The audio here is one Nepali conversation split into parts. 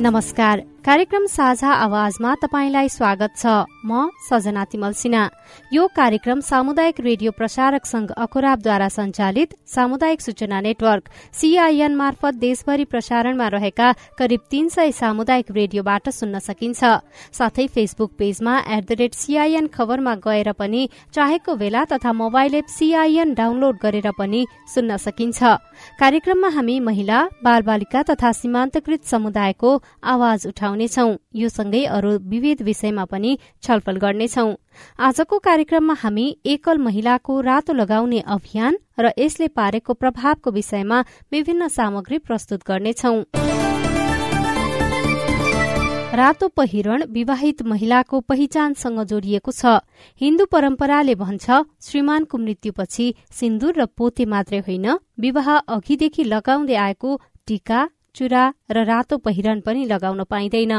नमस्कार कार्यक्रम साझा आवाजमा तपाईंलाई स्वागत छ। म सजना तिमल सिन्हा। यो कार्यक्रम सामुदायिक रेडियो प्रसारक संघ अखुराबद्वारा संचालित सामुदायिक सूचना नेटवर्क सीआईएन मार्फत देशभरि प्रसारणमा रहेका करिब तीन सय सामुदायिक रेडियोबाट सुन्न सकिन्छ। साथै फेसबुक पेजमा एट द रेट सीआईएन खबरमा गएर पनि चाहेको बेला तथा मोबाइल एप सीआईएन डाउनलोड गरेर पनि सुन्न सकिन्छ। कार्यक्रममा हामी महिला बाल बालिका तथा सीमान्तकृत समुदायको आवाज उठाउनेछौ यो सँगै अरू विविध विषयमा पनि छलफल गर्नेछौ। आजको कार्यक्रममा हामी एकल महिलाको रातो लगाउने अभियान र यसले पारेको प्रभावको विषयमा विभिन्न सामग्री प्रस्तुत गर्नेछौ। रातो पहिरण विवाहित महिलाको पहिचानसँग जोडिएको छ। हिन्दू परम्पराले भन्छ श्रीमानको मृत्युपछि सिन्दूर र पोते मात्रै होइन विवाह अघिदेखि लगाउँदै आएको टीका चुरा र रातो पहिरन पनि लगाउन पाइँदैन।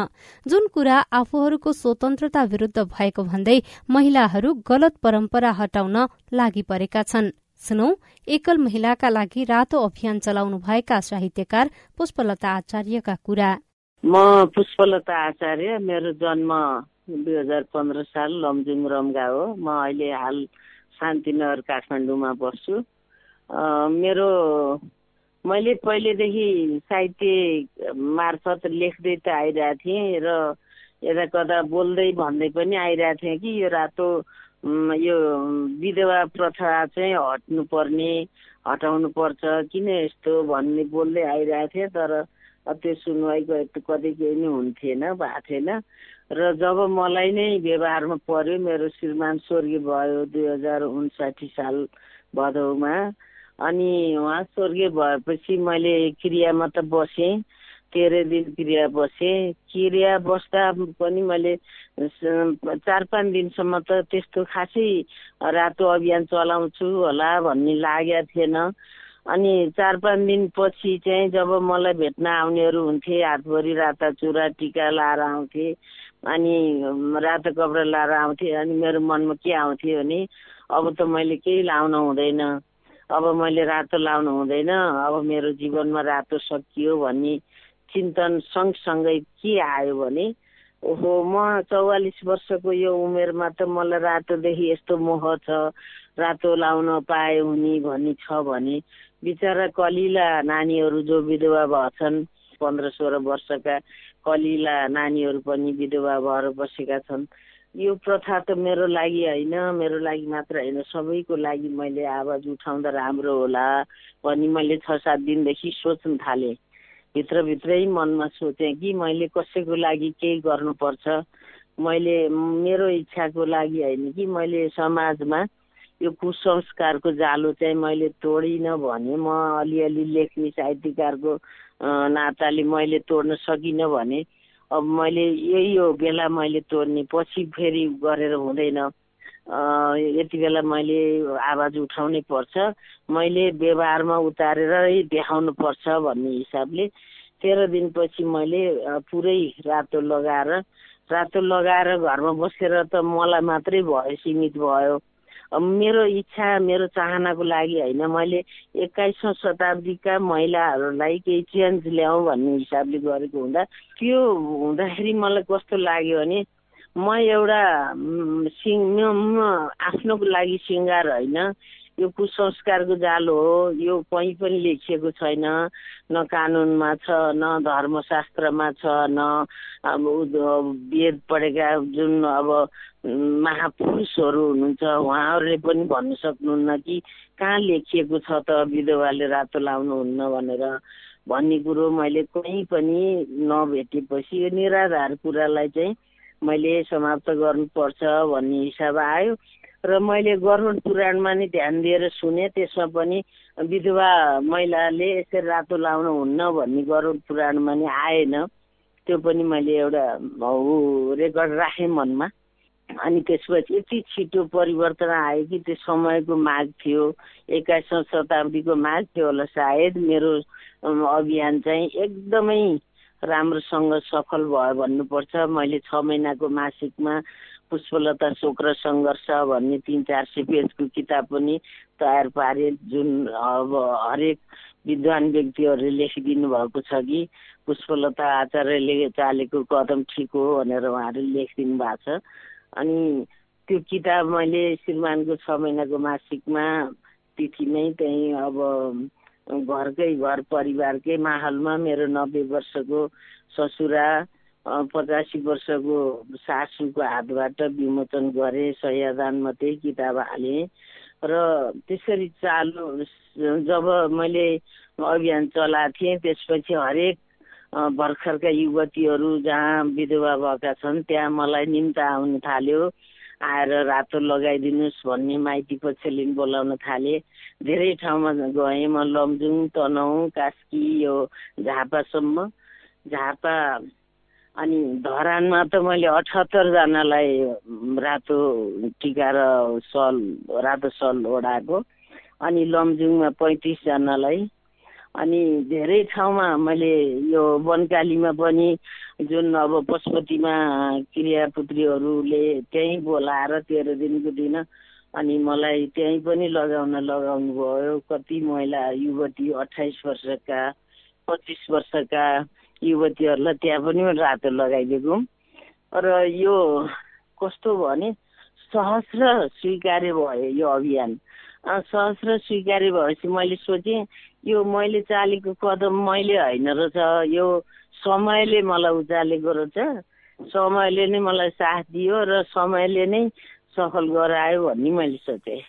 जुन कुरा आफूहरूको स्वतन्त्रता विरूद्ध भएको भन्दै महिलाहरू गलत परम्परा हटाउन लागि परेका छन्। सुनौ एकल महिलाका लागि रातो अभियान चलाउनु भएका साहित्यकार पुष्पलता आचार्यका कुरा। म पुष्पलता आचार्य मेरो जन्म दुई हजार पन्ध्र साल लमजुङ रम्गा हो म अहिले हाल शान्तिनगर काठमाडौँमा बस्छु। मेरो मैले पहिलेदेखि साहित्य मार्फत लेख्दै त आइरहेको थिएँ र यता कता बोल्दै भन्दै पनि आइरहेको थिएँ कि यो रातो यो विधवा प्रथा चाहिँ हट्नु पर्ने हटाउनु पर्छ किन यस्तो भन्ने बोल्दै आइरहेको थिएँ तर त्यो सुनवाई कतै केही नै हुन्थेन भएको थिएन र जब मलाई नै व्यवहारमा पर्यो मेरो श्रीमान स्वर्गीय भयो दुई हजार उन्साठी साल भदौमा अनि उहाँ स्वर्गीय भएपछि मैले क्रियामा त बसेँ तेह्र दिन क्रिया बसेँ। क्रिया बस्दा पनि मैले चार पाँच दिनसम्म त त्यस्तो खासै रातो अभियान चलाउँछु होला भन्ने लागेको थिएन। अनि चार पाँच दिनपछि चाहिँ जब मलाई भेट्न आउनेहरू हुन्थे हातभरि राता चुरा टिका लाएर आउँथे अनि रातो कपडा लाएर आउँथे अनि मेरो मनमा के आउँथ्यो भने अब त मैले केही लाउन हुँदैन। अब मैले रातो लाउनु हुँदैन। अब मेरो जीवनमा रातो सकियो भन्ने चिन्तन सँगसँगै के आयो भने ओहो म चौवालिस वर्षको यो उमेरमा त मलाई रातोदेखि यस्तो मोह छ रातो लाउन पाए हुने भन्ने छ भने बिचरा कलिला नानीहरू जो विधवा भएछन् पन्ध्र सोह्र वर्षका कलिला नानीहरू पनि विधवा भएर बसेका छन्। यो प्रथा त मेरो लागि होइन मेरो लागि मात्र होइन। सबैको लागि मैले आवाज उठाउँदा राम्रो होला भनी मैले छ सात दिनदेखि सोच्न थालेँ। भित्रभित्रै मनमा सोचेँ कि मैले कसैको लागि केही गर्नुपर्छ। मैले मेरो इच्छाको लागि होइन कि मैले समाजमा यो कुसंस्कारको जालो चाहिँ मैले तोडिनँ भने म अलिअलि लेख्ने साहित्यकारको नाताले मैले तोड्न सकिनँ भने अब मैले यही हो बेला मैले तोड्ने पछि फेरि गरेर हुँदैन। यति बेला मैले आवाज उठाउनै पर्छ। मैले व्यवहारमा उतारेरै देखाउनु पर्छ भन्ने हिसाबले तेह्र दिनपछि मैले पुरै रातो लगाएर रातो लगाएर घरमा बसेर त मलाई मात्रै भयो सीमित भयो। मेरो इच्छा मेरो चाहनाको लागि होइन मैले एक्काइसौँ शताब्दीका महिलाहरूलाई केही चेन्ज ल्याउँ भन्ने हिसाबले गरेको हुँदा त्यो हुँदाखेरि मलाई कस्तो लाग्यो भने म एउटा सिङ आफ्नोको लागि सिङ्गार होइन। यो कुसंस्कारको जालो हो यो कहीँ पनि लेखिएको छैन न कानुनमा छ न धर्मशास्त्रमा छ न अब वेद पढेका जुन अब महापुरुषहरू हुनुहुन्छ उहाँहरूले पनि भन्नु सक्नुहुन्न कि कहाँ लेखिएको छ त विधवाले रातो लाउनुहुन्न भनेर। भन्ने कुरो मैले कहीँ पनि नभेटेपछि यो निराधार कुरालाई चाहिँ मैले समाप्त गर्नुपर्छ भन्ने हिसाब आयो। र मैले गरुड पुराणमा नि ध्यान दिएर सुने त्यसमा पनि विधवा महिलाले यसरी रातो लाउनु हुन्न भन्ने गरुड पुराणमा नि आएन। त्यो पनि मैले एउटा रेकर्ड राखेँ मनमा। अनि त्यसपछि यति छिटो परिवर्तन आयो कि त्यो समयको माग थियो एक्काइसौँ शताब्दीको माग थियो होला सायद। मेरो अभियान चाहिँ एकदमै राम्रोसँग सफल भयो भन्नुपर्छ। मैले छ महिनाको मासिकमा पुष्पलता शोक र सङ्घर्ष भन्ने तिन चार सय पेजको किताब पनि तयार पारे। जुन अब हरेक विद्वान व्यक्तिहरूले लेखिदिनु भएको छ कि पुष्पलता आचार्यले चालेको कदम ठिक हो भनेर उहाँहरूले लेखिदिनु भएको छ। अनि त्यो किताब मैले श्रीमानको छ महिनाको मासिकमा तिथि नै त्यहीँ अब घरकै घर परिवारकै माहौलमा मेरो नब्बे वर्षको ससुरा पचासी वर्षको सासूको हातबाट विमोचन गरेँ सयादानमा त्यही किताब हालेँ। र त्यसरी चालु जब मैले अभियान चलाएको थिएँ त्यसपछि हरेक भर्खरका युवतीहरू जहाँ विधवा भएका छन् त्यहाँ मलाई निम्ता आउनु थाल्यो। आएर रातो लगाइदिनुहोस् भन्ने माइती पक्षले बोलाउन थाले। धेरै ठाउँमा गएँ म लमजुङ तनहुँ कास्की यो झापासम्म। झापा अनि धरानमा त मैले अठहत्तरजनालाई रातो टिका र सल रातो सल ओढाएको। अनि लमजुङमा पैँतिसजनालाई अनि धेरै ठाउँमा मैले यो वनकालीमा पनि जुन अब पशुपतिमा क्रियापुत्रीहरूले त्यहीँ बोलाएर तेह्र दिनको दिन अनि मलाई त्यहीँ पनि लगाउन लगाउनु भयो कति महिला युवती अठाइस वर्षका पच्चिस वर्षका युवतीहरूलाई त्यहाँ पनि रातो लगाइदिएको र यो कस्तो भने सहस्र स्वीकार्य भयो यो अभियान। सहस्र स्वीकार्य भएपछि मैले सोचेँ यो मैले चालेको कदम मैले होइन रहेछ यो समयले मलाई उचालेको रहेछ। समयले नै मलाई साथ दियो र समयले नै सफल गरायो भन्ने मैले सोचेँ।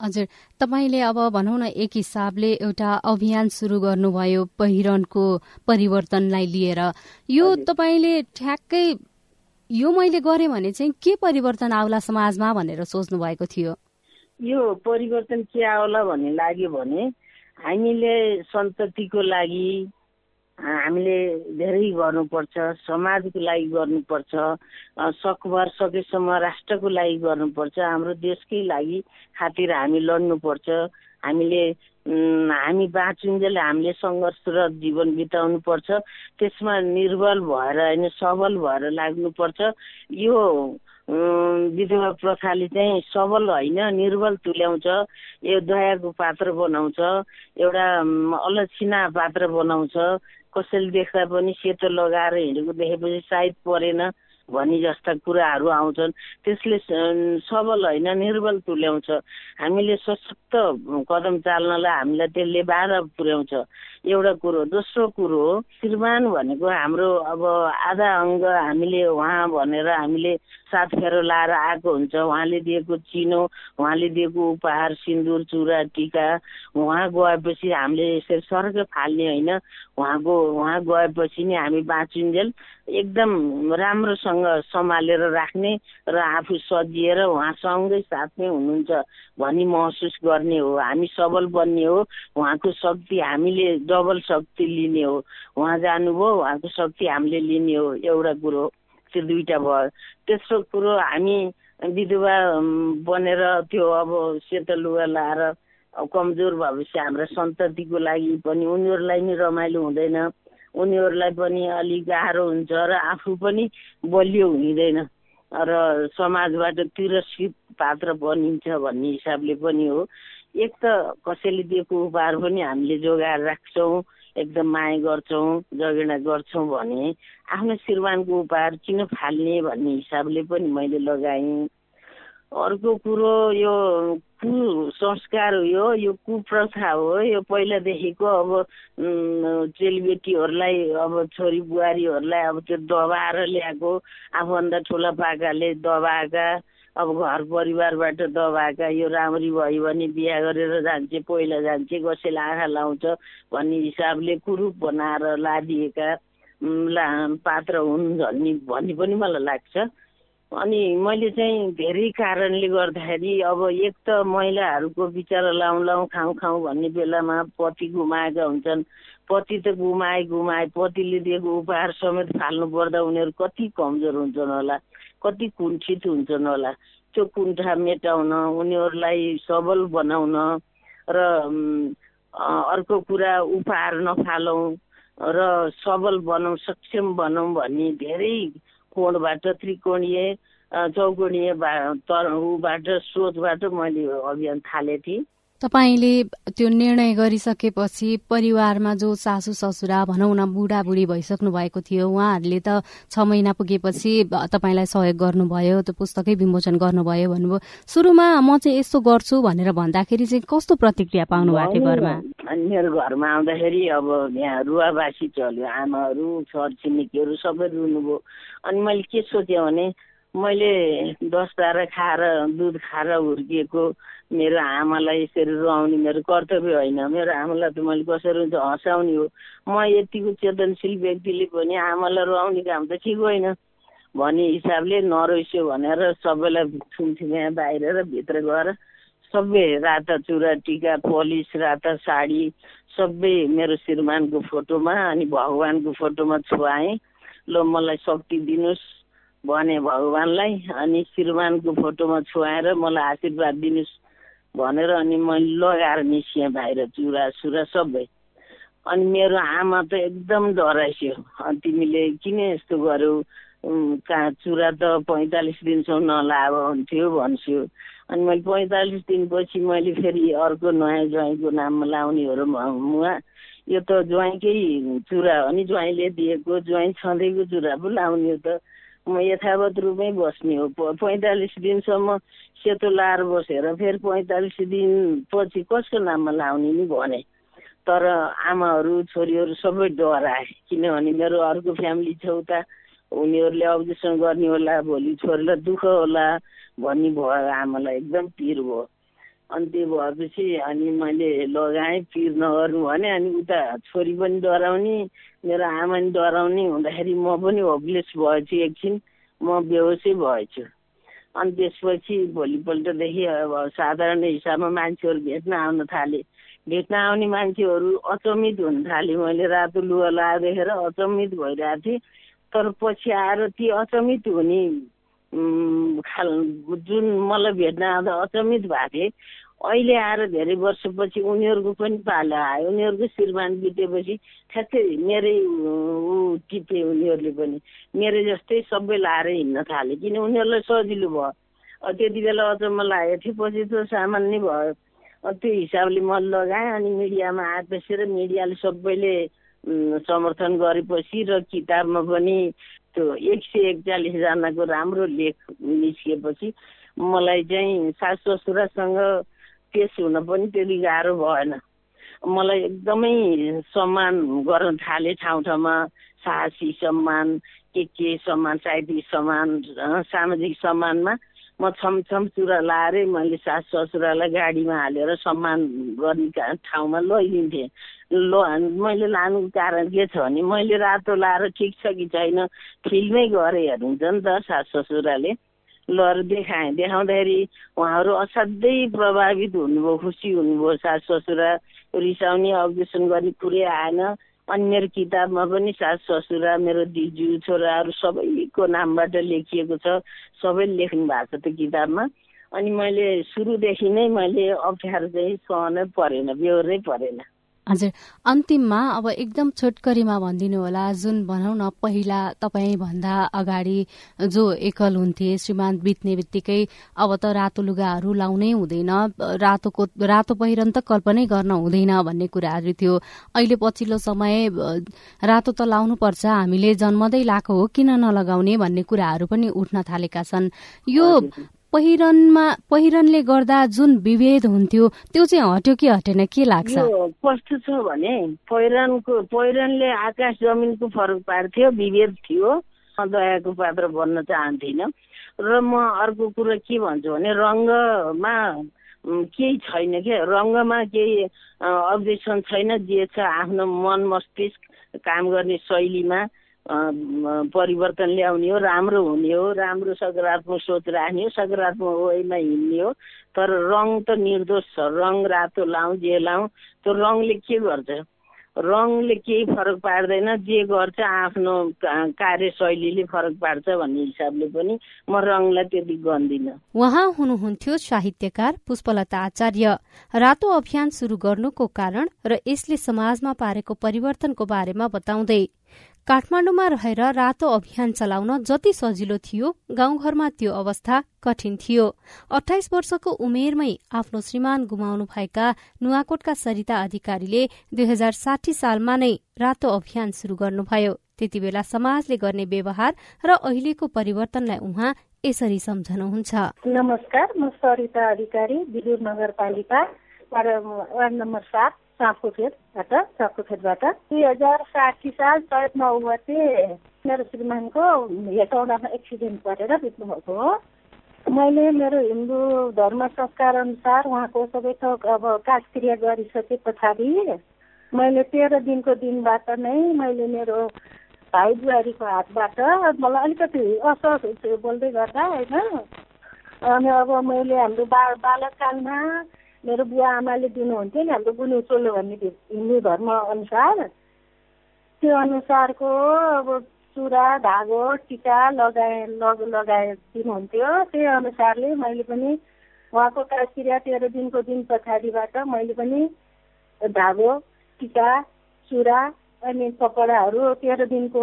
हजुर तपाईँले अब भनौँ न एक हिसाबले एउटा अभियान सुरु गर्नुभयो पहिरनको परिवर्तनलाई लिएर। यो तपाईँले ठ्याक्कै यो मैले गरेँ भने चाहिँ के परिवर्तन आउला समाजमा भनेर सोच्नु भएको थियो? यो परिवर्तन के आउला भन्ने लाग्यो भने हामीले सन्ततिको लागि हामीले धेरै गर्नुपर्छ समाजको लागि गर्नुपर्छ सकभर सकेसम्म राष्ट्रको लागि गर्नुपर्छ हाम्रो देशकै लागि खातिर हामी लड्नुपर्छ हामीले हामी बाँचुन्जेल हामीले सङ्घर्ष र जीवन बिताउनु पर्छ त्यसमा निर्बल भएर होइन सबल भएर लाग्नुपर्छ यो विधवा प्रथाले चाहिँ सबल होइन निर्बल तुल्याउँछ यो दयाको पात्र बनाउँछ एउटा अलक्षिना पात्र बनाउँछ कसैले देख्दा पनि सेतो लगाएर हिँडेको देखेपछि सायद परेन। भनी जस्ता कुराहरू आउँछन् त्यसले सबल होइन निर्बल तुल्याउँछ। हामीले सशक्त कदम चाल्नलाई हामीलाई त्यसले बाधा पुर्याउँछ। एउटा कुरो दोस्रो कुरो श्रीमान भनेको हाम्रो अब आधा अङ्ग हामीले उहाँ भनेर हामीले सात फेरो लाएर आएको हुन्छ। उहाँले दिएको चिनो उहाँले दिएको उपहार सिन्दुर चुरा टिका उहाँ गएपछि हामीले यसरी सर्ग फाल्ने होइन। उहाँको उहाँ गएपछि नै हामी बाँचिन्जेल। एकदम राम्रोसँग सम्हालेर राख्ने र आफू सजिएर उहाँसँगै साथमै हुनुहुन्छ भनी महसुस गर्ने हो। हामी सबल बन्ने हो। उहाँको शक्ति हामीले डबल शक्ति लिने हो। उहाँ जानुभयो उहाँको शक्ति हामीले लिने हो। एउटा कुरो त्यो दुइटा भयो। तेस्रो कुरो हामी विधवा बनेर त्यो अब सेतो लुगा लाएर कमजोर भएपछि हाम्रा सन्ततिको लागि पनि उनीहरूलाई नि रमाइलो हुँदैन। उनीहरूलाई पनि अलिक गाह्रो हुन्छ र आफू पनि बलियो हुँदैन। र समाजबाट तिरस्कृत पात्र बनिन्छ भन्ने हिसाबले पनि हो। एक त कसैले दिएको उपहार पनि हामीले जोगाएर राख्छौँ एकदम माया गर्छौँ जगेडा गर्छौँ भने आफ्नो श्रीमानको उपहार किन फाल्ने भन्ने हिसाबले पनि मैले लगाएँ। अर्को कुरो यो कुसंस्कार हो यो यो कुप्रथा हो यो पहिलादेखिको अब चेलीबेटीहरूलाई अब छोरी बुहारीहरूलाई अब त्यो दबाएर ल्याएको आफूभन्दा ठुला पाकाले दबाएका अब घर परिवारबाट दबाएका यो राम्री भयो भने बिहा गरेर जान्छे पहिला जान्छे कसैले आँखा लाउँछ भन्ने हिसाबले कुरूप बनाएर लादिएका ला पात्र हुन् भन्ने भन्ने पनि मलाई लाग्छ। अनि मैले चाहिँ धेरै कारणले गर्दाखेरि अब एक त महिलाहरूको बिचरा लाउँ लाउँ खाउँ खाउँ भन्ने बेलामा पति गुमाएका हुन्छन्। पति त गुमाए गुमाए पतिले दिएको उपहार समेत फाल्नु पर्दा उनीहरू कति कमजोर हुन्छन् होला कति कुण्ठित हुन्छन् होला। त्यो कुण्ठा मेटाउन उनीहरूलाई सबल बनाउन र अर्को कुरा उपहार नफालौँ र सबल बनाउँ सक्षम बनाउँ भन्ने धेरै कोणबाट त्रिकोणीय चौकोणीय तर ऊबाट सोचबाट मैले अभियान थालेको थिएँ तपाईँले त्यो निर्णय गरिसकेपछि परिवारमा जो सासु ससुरा भनौँ न बुढाबुढी भइसक्नु भएको थियो उहाँहरूले त छ महिना पुगेपछि तपाईँलाई सहयोग गर्नुभयो त्यो पुस्तकै विमोचन गर्नुभयो भन्नुभयो। सुरुमा म चाहिँ यस्तो गर्छु भनेर भन्दाखेरि चाहिँ कस्तो प्रतिक्रिया पाउनु भएको थियो घरमा? मेरो घरमा आउँदाखेरि अब यहाँ रुवाबासी चल्यो आमाहरू छर छिमेकीहरू सबै रुनुभयो। अनि मैले के सोचेँ भने मैले दस बाह्र खाएर दुध खाएर हुर्किएको मेरो आमालाई यसरी रुवाउने मेरो कर्तव्य होइन। मेरो आमालाई त मैले कसरी हुन्छ हँसाउने हो। म यतिको चेतनशील व्यक्तिले पनि आमालाई रुवाउने काम त ठिक होइन। भन्ने हिसाबले नरोइस्यो भनेर सबैलाई थुन्थ्यौँ बाहिर र भित्र गएर सबै राता चुरा टिका पलिस राता साडी सबै मेरो श्रीमानको फोटोमा अनि भगवान्को फोटोमा छुवाएँ। ल मलाई शक्ति दिनुहोस्। भने भगवान्लाई अनि श्रीमानको फोटोमा छुवाएर मलाई आशीर्वाद दिनुहोस् भनेर अनि मैले लगाएर निस्केँ बाहिर चुरा सुरा सबै। अनि मेरो आमा त एकदम डराइस्यो अनि तिमीले किन यस्तो गर्यौ? कहाँ चुरा त पैँतालिस दिनसम्म नलाभ हुन्थ्यो भन्छु। अनि मैले पैँतालिस दिनपछि मैले फेरि अर्को नयाँ ज्वाइँको नाममा लाउने हो र मुवा यो त ज्वाइँकै चुरा हो नि ज्वाइँले दिएको ज्वाइँ छँदैको चुरा पो लाउने त। म यथावत रूपमै बस्ने हो। पैँतालिस दिनसम्म सेतो लाएर बसेर फेरि पैँतालिस दिनपछि कसको नाममा लाउने नि भने? तर आमाहरू छोरीहरू सबै डराए। किनभने मेरो अर्को फ्यामिली छ उता। उनीहरूले अब्जेक्सन गर्ने होला भोलि छोरीलाई दुःख होला भन्ने भयो। आमालाई एकदम पिर भयो। अनि त्यो भएपछि अनि मैले लगाएँ पिर नगर्नु भने अनि उता छोरी पनि डराउने मेरो आमा पनि डराउने हुँदाखेरि म पनि होपलेस भएछु एकछिन। म बेहोसै भएछु। अनि त्यसपछि भोलिपल्टदेखि अब साधारण हिसाबमा मान्छेहरू भेट्न आउन थाले। भेट्न आउने मान्छेहरू अचम्मित हुन थाले। मैले रातो लुगा लगाएर देखेर अचम्मित भइरहेको थिएँ। तर पछि आएर ती अचम्मित हुने खाल जुन मलाई भेट्न आउँदा अचम्मित भएको थिएँ अहिले आएर धेरै वर्षपछि उनीहरूको पनि पालो आयो। उनीहरूको श्रीमान बितेपछि ठ्याक्कै मेरै ऊ टिपे उनीहरूले पनि मेरो जस्तै सबै लाएर हिँड्न थाले। किन उनीहरूलाई सजिलो भयो? त्यति बेला अचम्म लागेको थियो पछि त सामान्य भयो। त्यो हिसाबले म लगाएँ अनि मिडियामा आएपछि र मिडियाले सबैले समर्थन गरेपछि र किताबमा पनि त्यो एक सय एकचालिसजनाको राम्रो लेख निस्किएपछि मलाई चाहिँ सासु ससुरासँग पेस हुन पनि त्यति गाह्रो भएन। मलाई एकदमै सम्मान गर्न थाले ठाउँ ठाउँमा साहसी सम्मान के के सम्मान साहित्यिक सम्मान सामाजिक सम्मानमा म छमछम चुरा लाएरै मैले सास ससुरालाई गाडीमा हालेर सम्मान गर्ने ठाउँमा लैदिन्थेँ ल मैले लानुको कारण के छ भने मैले रातो लाएर ठिक छ कि छैन फिल्मै गरेँ हेर्नुहुन्छ नि त सास ससुराले। लर देखाएँ देखाउँदाखेरि उहाँहरू असाध्यै प्रभावित हुनुभयो खुसी हुनुभयो सास ससुरा रिसाउने अब्जेक्सन गर्ने कुरै आएन। अनि मेरो किताबमा पनि सास ससुरा मेरो दिजु छोराहरू सबैको नामबाट लेखिएको छ। सबैले लेख्नु भएको छ त्यो किताबमा। अनि मैले सुरुदेखि नै मैले अप्ठ्यारो चाहिँ सहनै परेन बेहोरै परेन। हजुर अन्तिममा अब एकदम छोटकरीमा भनिदिनु होला। जुन भनौँ न पहिला तपाईँ भन्दा अगाडि जो एकल हुन्थे श्रीमान बित्ने बित्तिकै अब त रातो लुगाहरू लाउनै हुँदैन। रातोको रातो पहिरन त कल्पनै गर्न हुँदैन भन्ने कुराहरू थियो। अहिले पछिल्लो समय रातो त लाउनुपर्छ। हामीले जन्मदै लाएको हो किन नलगाउने भन्ने कुराहरू पनि उठ्न थालेका छन्। यो पहिरनमा पहिरनले गर्दा जुन विभेद हुन्थ्यो त्यो चाहिँ हट्यो कि हटेन? के लाग्छ? कस्तो छ भने पहिरनको पहिरनले आकाश जमिनको फरक पार्थ्यो विभेद थियो। दयाको पात्र बन्न चाहन्थिनँ र म अर्को कुरो के भन्छु भने रङ्गमा केही छैन क्या रङ्गमा केही अब्जेक्सन छैन जे छ आफ्नो मन मस्तिष्क काम गर्ने शैलीमा। परिवर्तन ल्याउने हो राम्रो हुने हो राम्रो सकारात्मक सोच राख्ने हो सकारात्मक वेमा हिँड्ने हो। तर रङ त निर्दोष छ रङ रातो लाउँ जे लाउँ त्यो रङले के गर्छ? रङले केही फरक पार्दैन जे गर्छ आफ्नो कार्यशैलीले फरक पार्छ भन्ने हिसाबले पनि म रङलाई त्यति गन्दिनँ। उहाँ हुनुहुन्थ्यो साहित्यकार पुष्पलता आचार्य। रातो अभियान शुरू गर्नुको कारण र यसले समाजमा पारेको परिवर्तनको बारेमा बताउँदै काठमाडौँमा रहेर रातो अभियान चलाउन जति सजिलो थियो गाउँघरमा त्यो अवस्था कठिन थियो। अठाइस वर्षको उमेरमै आफ्नो श्रीमान गुमाउनु भएका नुवाकोटका सरिता अधिकारीले दुई हजार साठी सालमा नै रातो अभियान शुरू गर्नुभयो। त्यति बेला समाजले गर्ने व्यवहार र अहिलेको परिवर्तनलाई उहाँ यसरी सम्झनुहुन्छ। नमस्कार म सरिता अधिकारी नगरपालिका वार्ड नम्बर सात। साँपकोखेतबाट साँपकोखेतबाट दुई हजार साठी साल चैत नौ गते मेरो श्रीमानको हेटौँडामा एक्सिडेन्ट गरेर बित्नु भएको हो। मैले मेरो हिन्दू धर्म संस्कार अनुसार उहाँको सबै थोक अब काजक्रिया गरिसके पछाडि मैले तेह्र दिनको दिनबाट नै मैले मेरो भाइ बुहारीको हातबाट मलाई अलिकति हुन्छ बोल्दै गर्दा होइन? अनि अब मैले हाम्रो बा बालककालमा मेरो बुवा आमाले दिनुहुन्थ्यो नि हाम्रो बुनु चोलो भन्ने हिन्दू धर्म अनुसार। त्यो अनुसारको अब चुरा धागो टिका लगाए लग लगाए दिनुहुन्थ्यो। त्यही अनुसारले मैले पनि उहाँको काजक्रिया तेह्र दिनको दिन पछाडिबाट मैले पनि धागो टिका चुरा अनि कपडाहरू तेह्र दिनको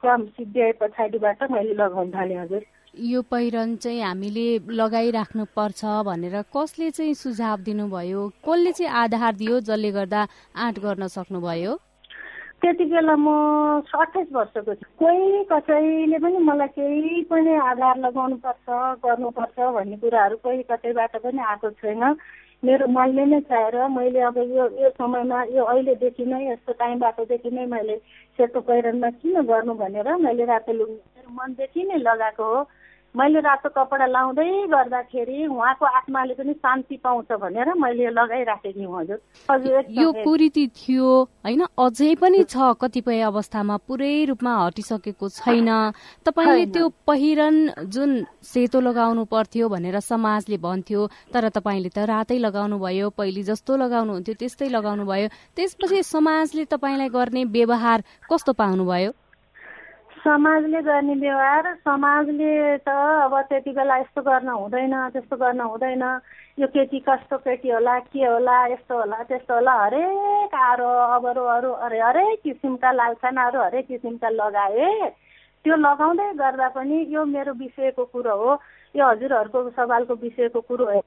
क्रम सिद्ध्याए पछाडिबाट मैले लगाउन थालेँ हजुर। यो पहिरन चाहिँ हामीले लगाइराख्नु पर्छ भनेर कसले चाहिँ सुझाव दिनुभयो? कसले चाहिँ आधार दियो जसले गर्दा आँट गर्न सक्नुभयो? त्यति बेला म अठाइस वर्षको छु। कोही कसैले पनि मलाई केही पनि आधार लगाउनु पर्छ गर्नुपर्छ भन्ने कुराहरू कोही कतैबाट पनि आएको छैन। मेरो मनले नै चाहेर मैले अब यो यो समयमा यो अहिलेदेखि नै यस्तो टाइमबाटदेखि नै मैले सेतो पहिरनमा किन गर्नु भनेर मैले रातो लुगा मेरो मनदेखि नै लगाएको हो। मैले रातो कपडा लाउँदै गर्दाखेरि उहाँको आत्माले पनि शान्ति पाउँछ भनेर मैले लगाइराखेकी हजुर। हजुर यो कुरीति थियो होइन? अझै पनि छ कतिपय अवस्थामा पुरै रूपमा हटिसकेको छैन। तपाईँले त्यो पहिरन जुन सेतो लगाउनु पर्थ्यो भनेर समाजले भन्थ्यो तर तपाईँले त रातै लगाउनु भयो पहिले जस्तो लगाउनु हुन्थ्यो त्यस्तै लगाउनु भयो त्यसपछि समाजले तपाईँलाई गर्ने व्यवहार कस्तो पाउनुभयो? समाजले गर्ने व्यवहार समाजले त अब त्यति बेला यस्तो गर्न हुँदैन त्यस्तो गर्न हुँदैन। यो केटी कस्तो केटी होला के होला यस्तो होला त्यस्तो होला हरेक आरो अबरो अरू अरे हरेक किसिमका लालसानाहरू हरेक किसिमका लगाए। त्यो लगाउँदै गर्दा पनि यो मेरो विषयको कुरो हो। यो हजुरहरूको सवालको विषयको कुरो हो।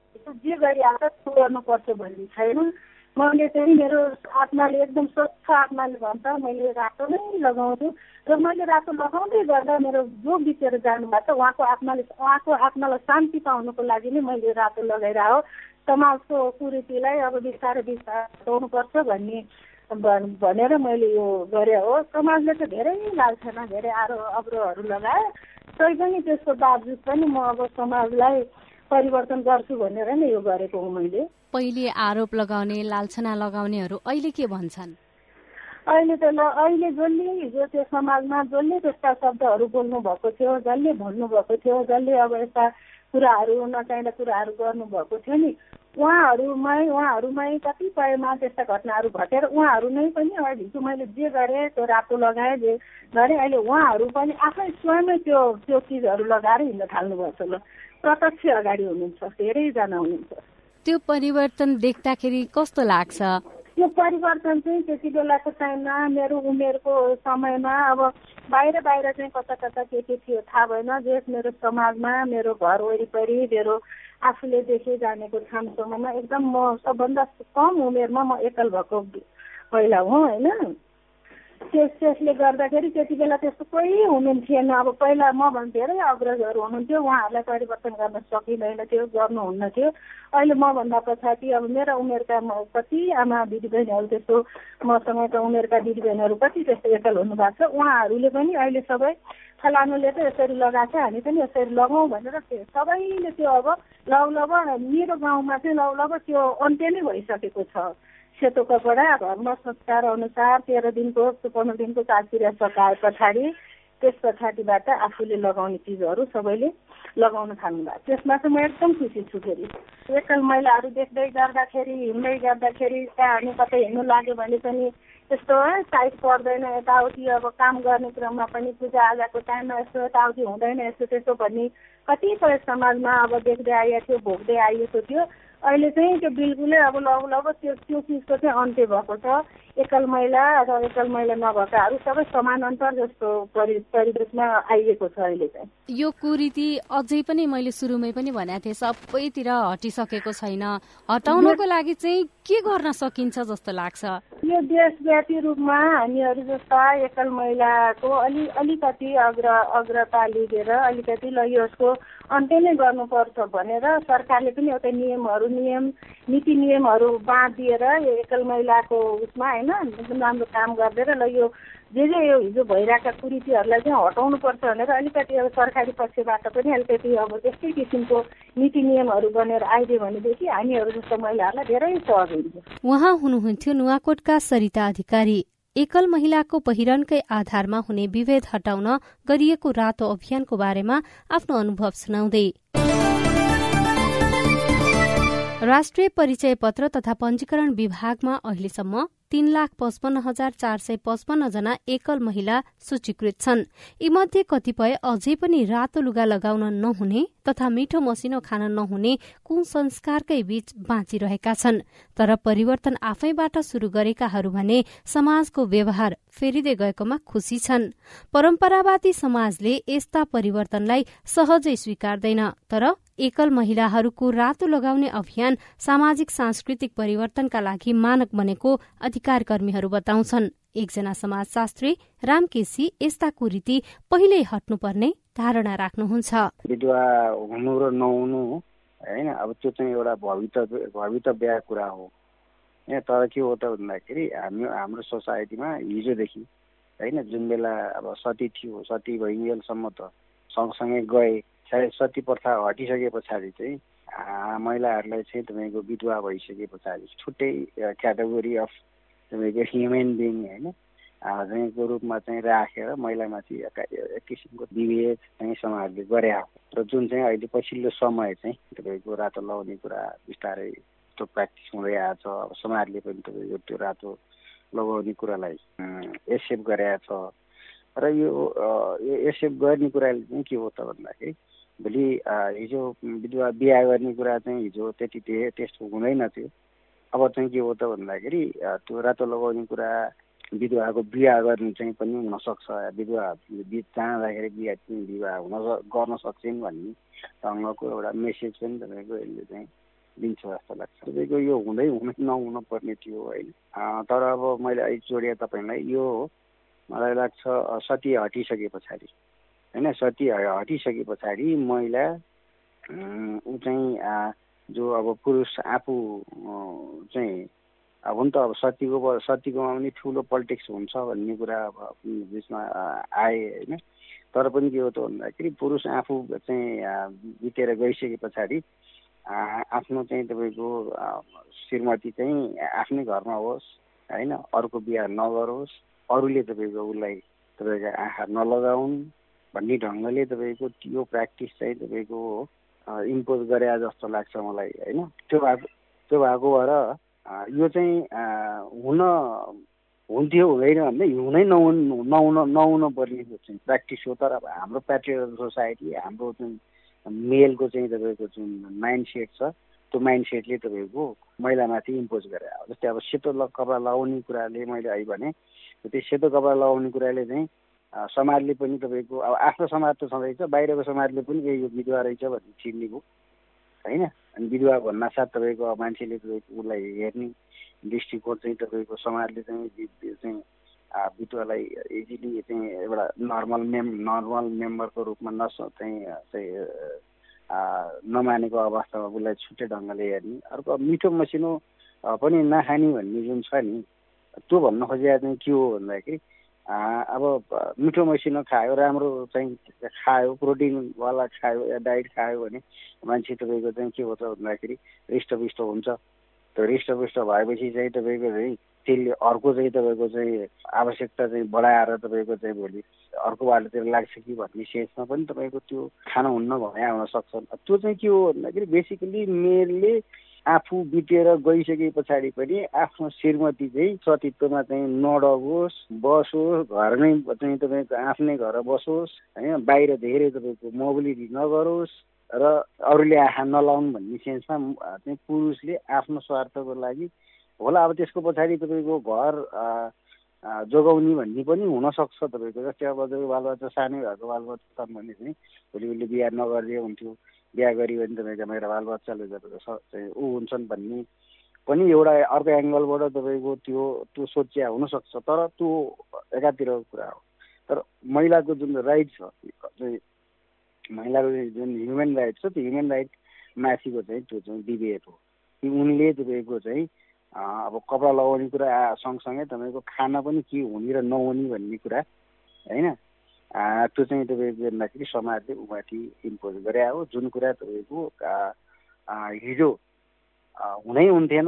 जे गरिहाल्छ त्यो गर्नुपर्छ भन्ने छैन। मैले चाहिँ मेरो आत्माले एकदम स्वच्छ आत्माले भन्छ। मैले रातो नै लगाउँछु र मैले रातो लगाउँदै गर्दा मेरो जो बितेर जानुभएको छ। उहाँको आत्माले उहाँको आत्मालाई शान्ति पाउनुको लागि नै मैले रातो लगाइरह हो समाजको कुरीतिलाई अब बिस्तारै बिस्तारै हटाउनुपर्छ भन्ने भनेर मैले यो गरेँ हो। समाजले त धेरै लाल्छाना धेरै आरो अब्रोहरू लगाए। तै पनि त्यसको बावजुद पनि म अब समाजलाई परिवर्तन गर्छु भनेर नै यो गरेको हो मैले। पहिले आरोप लगाउने लालछना लगाउनेहरू अहिले के भन्छन्? अहिले त ल अहिले जसले हिजो त्यो समाजमा जसले त्यस्ता शब्दहरू बोल्नु भएको थियो जसले भन्नुभएको थियो जसले अब यस्ता कुराहरू नचाहिँदा कुराहरू गर्नुभएको थियो नि उहाँहरूमै उहाँहरूमै कतिपयमा त्यस्ता घटनाहरू घटेर उहाँहरू नै पनि अहिले हिजो मैले जे गरेँ त्यो रातो लगाएँ जे गरेँ अहिले उहाँहरू पनि आफै स्वयमै त्यो त्यो चिजहरू लगाएर हिँड्न थाल्नुभएको छ ल। प्रत्यक्ष अगाडि हुनुहुन्छ धेरैजना हुनुहुन्छ। त्यो परिवर्तन देख्दाखेरि कस्तो लाग्छ? यो परिवर्तन चाहिँ त्यति बेलाको टाइममा मेरो उमेरको समयमा अब बाहिर बाहिर चाहिँ कता कता के के थियो थाहा भएन। जे मेरो समाजमा मेरो घर वरिपरि मेरो आफूले देखे जानेको ठाउँसम्ममा एकदम म सबभन्दा कम उमेरमा म एकल भएको पहिला हुँ होइन? त्यस त्यसले गर्दाखेरि त्यति बेला त्यस्तो कोही हुनुहुन्थेन। अब पहिला मभन्दा धेरै अग्रजहरू हुनुहुन्थ्यो उहाँहरूलाई परिवर्तन गर्न सकिँदैन थियो गर्नुहुन्न थियो। अहिले मभन्दा पछाडि अब मेरा उमेरका कति आमा दिदीबहिनीहरू त्यस्तो मसँगका उमेरका दिदीबहिनीहरू कति त्यस्तो एकल हुनुभएको छ उहाँहरूले पनि अहिले सबै फलानुले त यसरी लगाएको हामी पनि यसरी लगाउँ भनेर सबैले त्यो अब लौ लग मेरो गाउँमा चाहिँ लौ लग त्यो अन्त्य नै भइसकेको छ। सेतो कपडा धर्म संस्कार अनुसार तेह्र दिनको पन्ध्र दिनको चारतिर सकाए पछाडि त्यस पछाडिबाट आफूले लगाउने चिजहरू सबैले लगाउन थाल्नु भएको त्यसमा चाहिँ म एकदम खुसी छु फेरि। एकल महिलाहरू देख्दै गर्दाखेरि हिँड्दै गर्दाखेरि त्यहाँ हामी कतै हिँड्नु लाग्यो भने पनि त्यस्तो है टाइट पर्दैन यताउति अब काम गर्ने क्रममा पनि पूजाआजाको टाइममा यस्तो यताउति हुँदैन यस्तो त्यस्तो भन्ने कतिपय समाजमा अब देख्दै आइएको थियो भोग्दै आइएको थियो। अहिले चाहिँ त्यो बिल्कुलै अब लग लग त्यो त्यो चिजको चाहिँ अन्त्य भएको छ। एकल महिला अथवा एकल महिला नभएकाहरू सबै समानान्तर जस्तो परि परिवेशमा आइएको छ अहिले चाहिँ। यो कुरीति अझै पनि मैले सुरुमै पनि भनेको थिएँ सबैतिर हटिसकेको छैन। हटाउनको लागि चाहिँ के गर्न सकिन्छ जस्तो लाग्छ? यो देशव्यापी रूपमा हामीहरू जस्ता एकल महिलाको अलि अलिकति अग्र अग्रता लिएर अलिकति ल यसको अन्त्य नै गर्नुपर्छ भनेर सरकारले पनि एउटा नियमहरू नियम नीति नियमहरू बाँधिएर यो एकल महिलाको उसमा होइन एकदम राम्रो काम गरिदिएर ल यो जे जे यो हिजो भइरहेका कुरीतिहरूलाई चाहिँ हटाउनुपर्छ भनेर अलिकति अब सरकारी पक्षबाट पनि अलिकति अब त्यस्तै किसिमको नीति नियमहरू बनेर आइदियो भनेदेखि हामीहरू जस्तो महिलाहरूलाई धेरै सहज हुन्छ। उहाँ हुनुहुन्थ्यो नुवाकोटका सरिता अधिकारी। एकल महिलाको पहिरनकै आधारमा हुने विभेद हटाउन गरिएको रातो अभियानको बारेमा आफ्नो अनुभव सुनाउँदै। राष्ट्रिय परिचय पत्र तथा पञ्जीकरण विभागमा अहिलेसम्म तीन लाख पचपन्न हजार चार सय पचपन्न जना एकल महिला सूचीकृत छन्। यीमध्ये कतिपय अझै पनि रातो लुगा लगाउन नहुने तथा मिठो मसिनो खान नहुने कुसंस्कारकै बीच बाँचिरहेका छन्। तर परिवर्तन आफैबाट शुरू गरेकाहरू भने समाजको व्यवहार फेरिँदै गएकोमा खुशी छन्। परम्परावादी समाजले यस्ता परिवर्तनलाई सहजै स्वीकार्दैन तर एकल महिलाहरूको रातो लगाउने अभियान सामाजिक सांस्कृतिक परिवर्तनका लागि मानक बनेको अधिकार कर्मीहरू बताउँछन्। एकजना समाजशास्त्री राम केसी यस्ता कुरीति पहिल्यै हट्नुपर्ने धारणा राख्नुहुन्छ। विधवा हुनु र नहुनु होइन? अब त्यो चाहिँ एउटा भवितव्य कुरा हो। तर के हो त भन्दाखेरि हामी हाम्रो सोसाइटीमा हिजोदेखि होइन जुन बेला अब सती थियो सती भइन्जेलसम्म त सँगसँगै गए। सती प्रथा हटिसके पछाडि चाहिँ महिलाहरूलाई चाहिँ तपाईँको विधवा भइसके पछाडि छुट्टै क्याटेगोरी अफ तपाईँको ह्युमेन बिङ होइन चाहिँको रूपमा चाहिँ राखेर महिलामाथि एक किसिमको विभेद चाहिँ समाजले गरे र जुन चाहिँ अहिले पछिल्लो समय चाहिँ तपाईँको रातो लगाउने कुरा बिस्तारै त्यो प्र्याक्टिस हुँदै आएको छ अब समाजले पनि तपाईँको त्यो रातो लगाउने कुरालाई एक्सेप्ट गरेको छ। र यो एक्सेप्ट गर्ने कुराले चाहिँ के हो त भन्दाखेरि भोलि हिजो विधवा बिहा गर्ने कुरा चाहिँ हिजो त्यति त्यस्तो हुँदैन थियो अब चाहिँ के हो त भन्दाखेरि त्यो रातो लगाउने कुरा विधवाको बिहा गर्नु चाहिँ पनि हुनसक्छ। विधवा बिच चाहँदाखेरि बिहा विवाह हुन गर्न सक्छन् भन्ने ढङ्गको एउटा मेसेज पनि तपाईँको यसले चाहिँ दिन्छ जस्तो लाग्छ। तपाईँको यो हुँदै हुनै नहुन पर्ने थियो होइन। तर अब मैले अहिले जोडिए तपाईँलाई यो मलाई लाग्छ सती हटिसके पछाडि। होइन सती हटिसके पछाडि महिला ऊ चाहिँ जो अब पुरुष आफू चाहिँ अब हुन त अब सतीको सतीकोमा पनि ठुलो पोलिटिक्स हुन्छ भन्ने कुरा अब बिचमा आए होइन। तर पनि के हो त भन्दाखेरि पुरुष आफू चाहिँ बितेर गइसके पछाडि आफ्नो चाहिँ तपाईँको श्रीमती चाहिँ आफ्नै घरमा होस् होइन अर्को बिहा नगरोस् अरूले तपाईँको उसलाई तपाईँको आँखा नलगाउन्। भन्ने ढङ्गले तपाईँको त्यो प्र्याक्टिस चाहिँ तपाईँको इम्पोज गरे जस्तो लाग्छ मलाई होइन? त्यो भएको त्यो भएको भएर यो चाहिँ हुन हुन्थ्यो हुँदैन भन्दै हुनै नहुनु नहुन नहुन पर्ने चाहिँ प्र्याक्टिस हो। तर अब हाम्रो प्याट्रियल सोसाइटी हाम्रो जुन मेलको चाहिँ तपाईँको जुन माइन्ड सेट छ त्यो माइन्ड सेटले तपाईँको महिलामाथि इम्पोज गरे। जस्तै अब सेतो कपडा लगाउने कुराले मैले अहिले भने त्यो सेतो कपडा लगाउने कुराले चाहिँ समाजले पनि तपाईँको अब आफ्नो समाज त छँदैछ बाहिरको समाजले पनि ए यो विधवा रहेछ भन्ने चिन्ने भयो होइन? अनि विधवा भन्नासाथ तपाईँको मान्छेले तपाईँको उसलाई हेर्ने दृष्टिकोण चाहिँ तपाईँको समाजले चाहिँ चाहिँ विधवालाई इजिली चाहिँ एउटा नर्मल मेम नर्मल मेम्बरको रूपमा नस चाहिँ चाहिँ नमानेको अवस्थामा उसलाई छुट्टै ढङ्गले हेर्ने। अर्को मिठो मसिनो पनि नखाने भन्ने जुन छ नि त्यो भन्न खोजेको चाहिँ के हो भन्दाखेरि अब मिठो मसिनो खायो राम्रो चाहिँ खायो प्रोटिनवाला खायो या डाइट खायो भने मान्छे तपाईँको चाहिँ के हो त भन्दाखेरि हृष्टपुष्ट हुन्छ। त्यो हृष्टपुष्ट भएपछि चाहिँ तपाईँको चाहिँ त्यसले अर्को चाहिँ तपाईँको चाहिँ आवश्यकता चाहिँ बढाएर तपाईँको चाहिँ भोलि अर्को बाटोतिर लाग्छ कि भन्ने सेन्समा पनि तपाईँको त्यो खान हुन्न भने हुनसक्छ त्यो चाहिँ के हो भन्दाखेरि बेसिकली मेलले आफू बितेर गइसके पछाडि पनि आफ्नो श्रीमती चाहिँ सतीत्वमा चाहिँ नडगोस् बसोस् घरमै चाहिँ तपाईँको आफ्नै घर बसोस् होइन? बाहिर धेरै तपाईँको मोबिलिटी नगरोस् र अरूले आँखा नलाउनु भन्ने सेन्समा चाहिँ पुरुषले आफ्नो स्वार्थको लागि होला। अब त्यसको पछाडि तपाईँको घर जोगाउने भन्ने पनि हुनसक्छ तपाईँको जस्तै अब तपाईँको बालबच्चा सानै भएको बालबच्चा छन् भने चाहिँ भोलि भोलि बिहा नगरिदिए हुन्थ्यो। बिहा गऱ्यो भने तपाईँको मेरो बालबच्चाले चाहिँ ऊ हुन्छन् भन्ने पनि एउटा अर्को एङ्गलबाट तपाईँको त्यो त्यो सोचिया हुनसक्छ। तर त्यो एकातिरको कुरा हो। तर महिलाको जुन राइट छ महिलाको जुन ह्युमन राइट छ त्यो ह्युमन राइट माथिको चाहिँ त्यो चाहिँ डिबेट हो। कि उनले तपाईँको चाहिँ अब कपडा लगाउने कुरा सँगसँगै तपाईँको खाना पनि के हुने र नहुने भन्ने कुरा होइन? त्यो चाहिँ तपाईँको हेर्दाखेरि समाजले उमाथि इम्पोज गरे हो। जुन कुरा तपाईँको हिजो हुनै हुन्थेन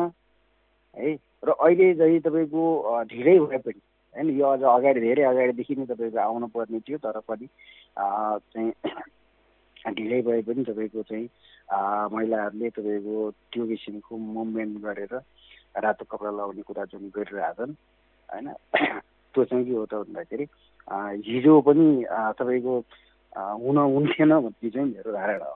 है? र अहिले चाहिँ तपाईँको ढिलै भए पनि होइन? यो अझ अगाडि धेरै अगाडिदेखि नै तपाईँको आउनु पर्ने थियो तर पनि चाहिँ ढिलै भए पनि तपाईँको चाहिँ महिलाहरूले तपाईँको त्यो किसिमको मुभमेन्ट गरेर रातो कपडा लगाउने कुरा जुन गरिरहेछन् होइन? त्यो चाहिँ के हो त भन्दाखेरि हिजो पनि तपाईँको हुन हुन्थेन भन्ने चाहिँ मेरो धारणा हो।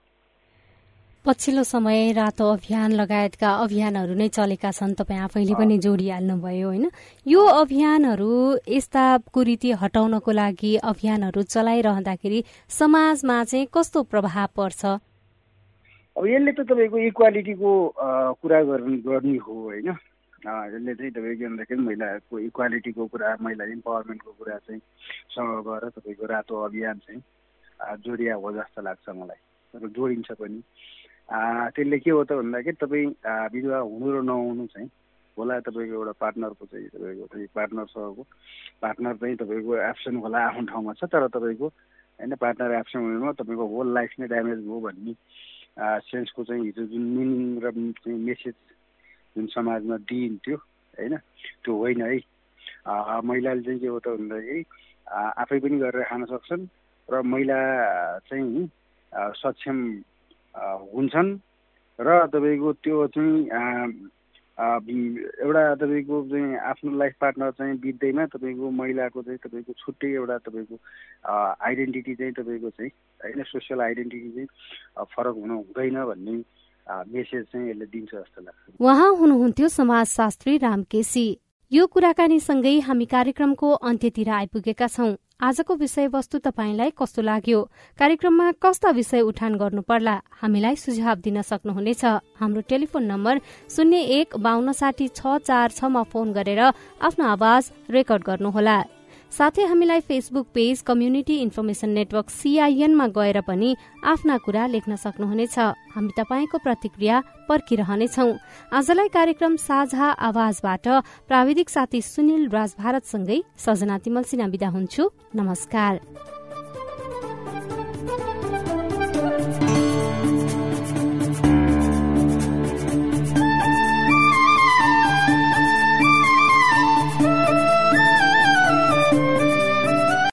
पछिल्लो समय रातो अभियान लगायतका अभियानहरू नै चलेका छन्। तपाईँ आफैले पनि जोडिहाल्नुभयो होइन? यो अभियानहरू यस्ता कुरीति हटाउनको लागि अभियानहरू चलाइरहँदाखेरि समाजमा चाहिँ कस्तो प्रभाव पर्छ? अब यसले त तपाईँको इक्वालिटीको कुरा गर्ने हो होइन? यसले चाहिँ तपाईँको भन्दाखेरि महिलाहरूको इक्वालिटीको कुरा महिला इम्पावरमेन्टको कुरा चाहिँ सँग गएर तपाईँको रातो अभियान चाहिँ जोडिया हो जस्तो लाग्छ मलाई। जोडिन्छ पनि। त्यसले के हो त भन्दाखेरि तपाईँ विधवा हुनु र नहुनु चाहिँ होला तपाईँको एउटा पार्टनरको चाहिँ तपाईँको चाहिँ पार्टनरसँगको पार्टनर चाहिँ तपाईँको एब्सेन्ट होला आफ्नो ठाउँमा छ तर तपाईँको होइन पार्टनर एब्सेन्ट हुनुमा तपाईँको होल लाइफ नै ड्यामेज भयो भन्ने सेन्सको चाहिँ हिजो जुन मिनिङ र मेसेज जुन समाजमा दिइन्थ्यो होइन? त्यो होइन है। महिलाले चाहिँ के हो त भन्दाखेरि आफै पनि गरेर खान सक्छन् र महिला चाहिँ सक्षम हुन्छन् र तपाईँको त्यो चाहिँ एउटा तपाईँको चाहिँ आफ्नो लाइफ पार्टनर चाहिँ बित्दैमा तपाईँको महिलाको चाहिँ तपाईँको छुट्टै एउटा तपाईँको आइडेन्टिटी चाहिँ तपाईँको चाहिँ होइन? सोसियल आइडेन्टिटी चाहिँ फरक हुनु हुँदैन भन्ने मेसेज चाहिँ यसले दिन्छ जस्तो लाग्छ। उहाँ हुनुहुन्थ्यो समाजशास्त्री राम केसी। यो कुराकानीसँगै हामी कार्यक्रमको अन्त्यतिर आइपुगेका छौं। आजको विषयवस्तु तपाईँलाई कस्तो लाग्यो? कार्यक्रममा कस्ता विषय उठान गर्नु पर्ला हामीलाई सुझाव दिन सक्नुहुनेछ। हाम्रो टेलिफोन नम्बर शून्य एक बान्न साठी छ चार छमा फोन गरेर आफ्नो आवाज रेकर्ड गर्नुहोला। साथै हामीलाई Facebook page community information network सीआईएनमा गएर पनि आफ्ना कुरा लेख्न सक्नुहुनेछ। हामी तपाईँको प्रतिक्रिया पर्खिरहनेछौ। आजलाई कार्यक्रम साझा आवाजबाट प्राविधिक साथी सुनिल राज भारतसँगै सजना तिमल सिन्हा विदा हुन्छु। नमस्कार।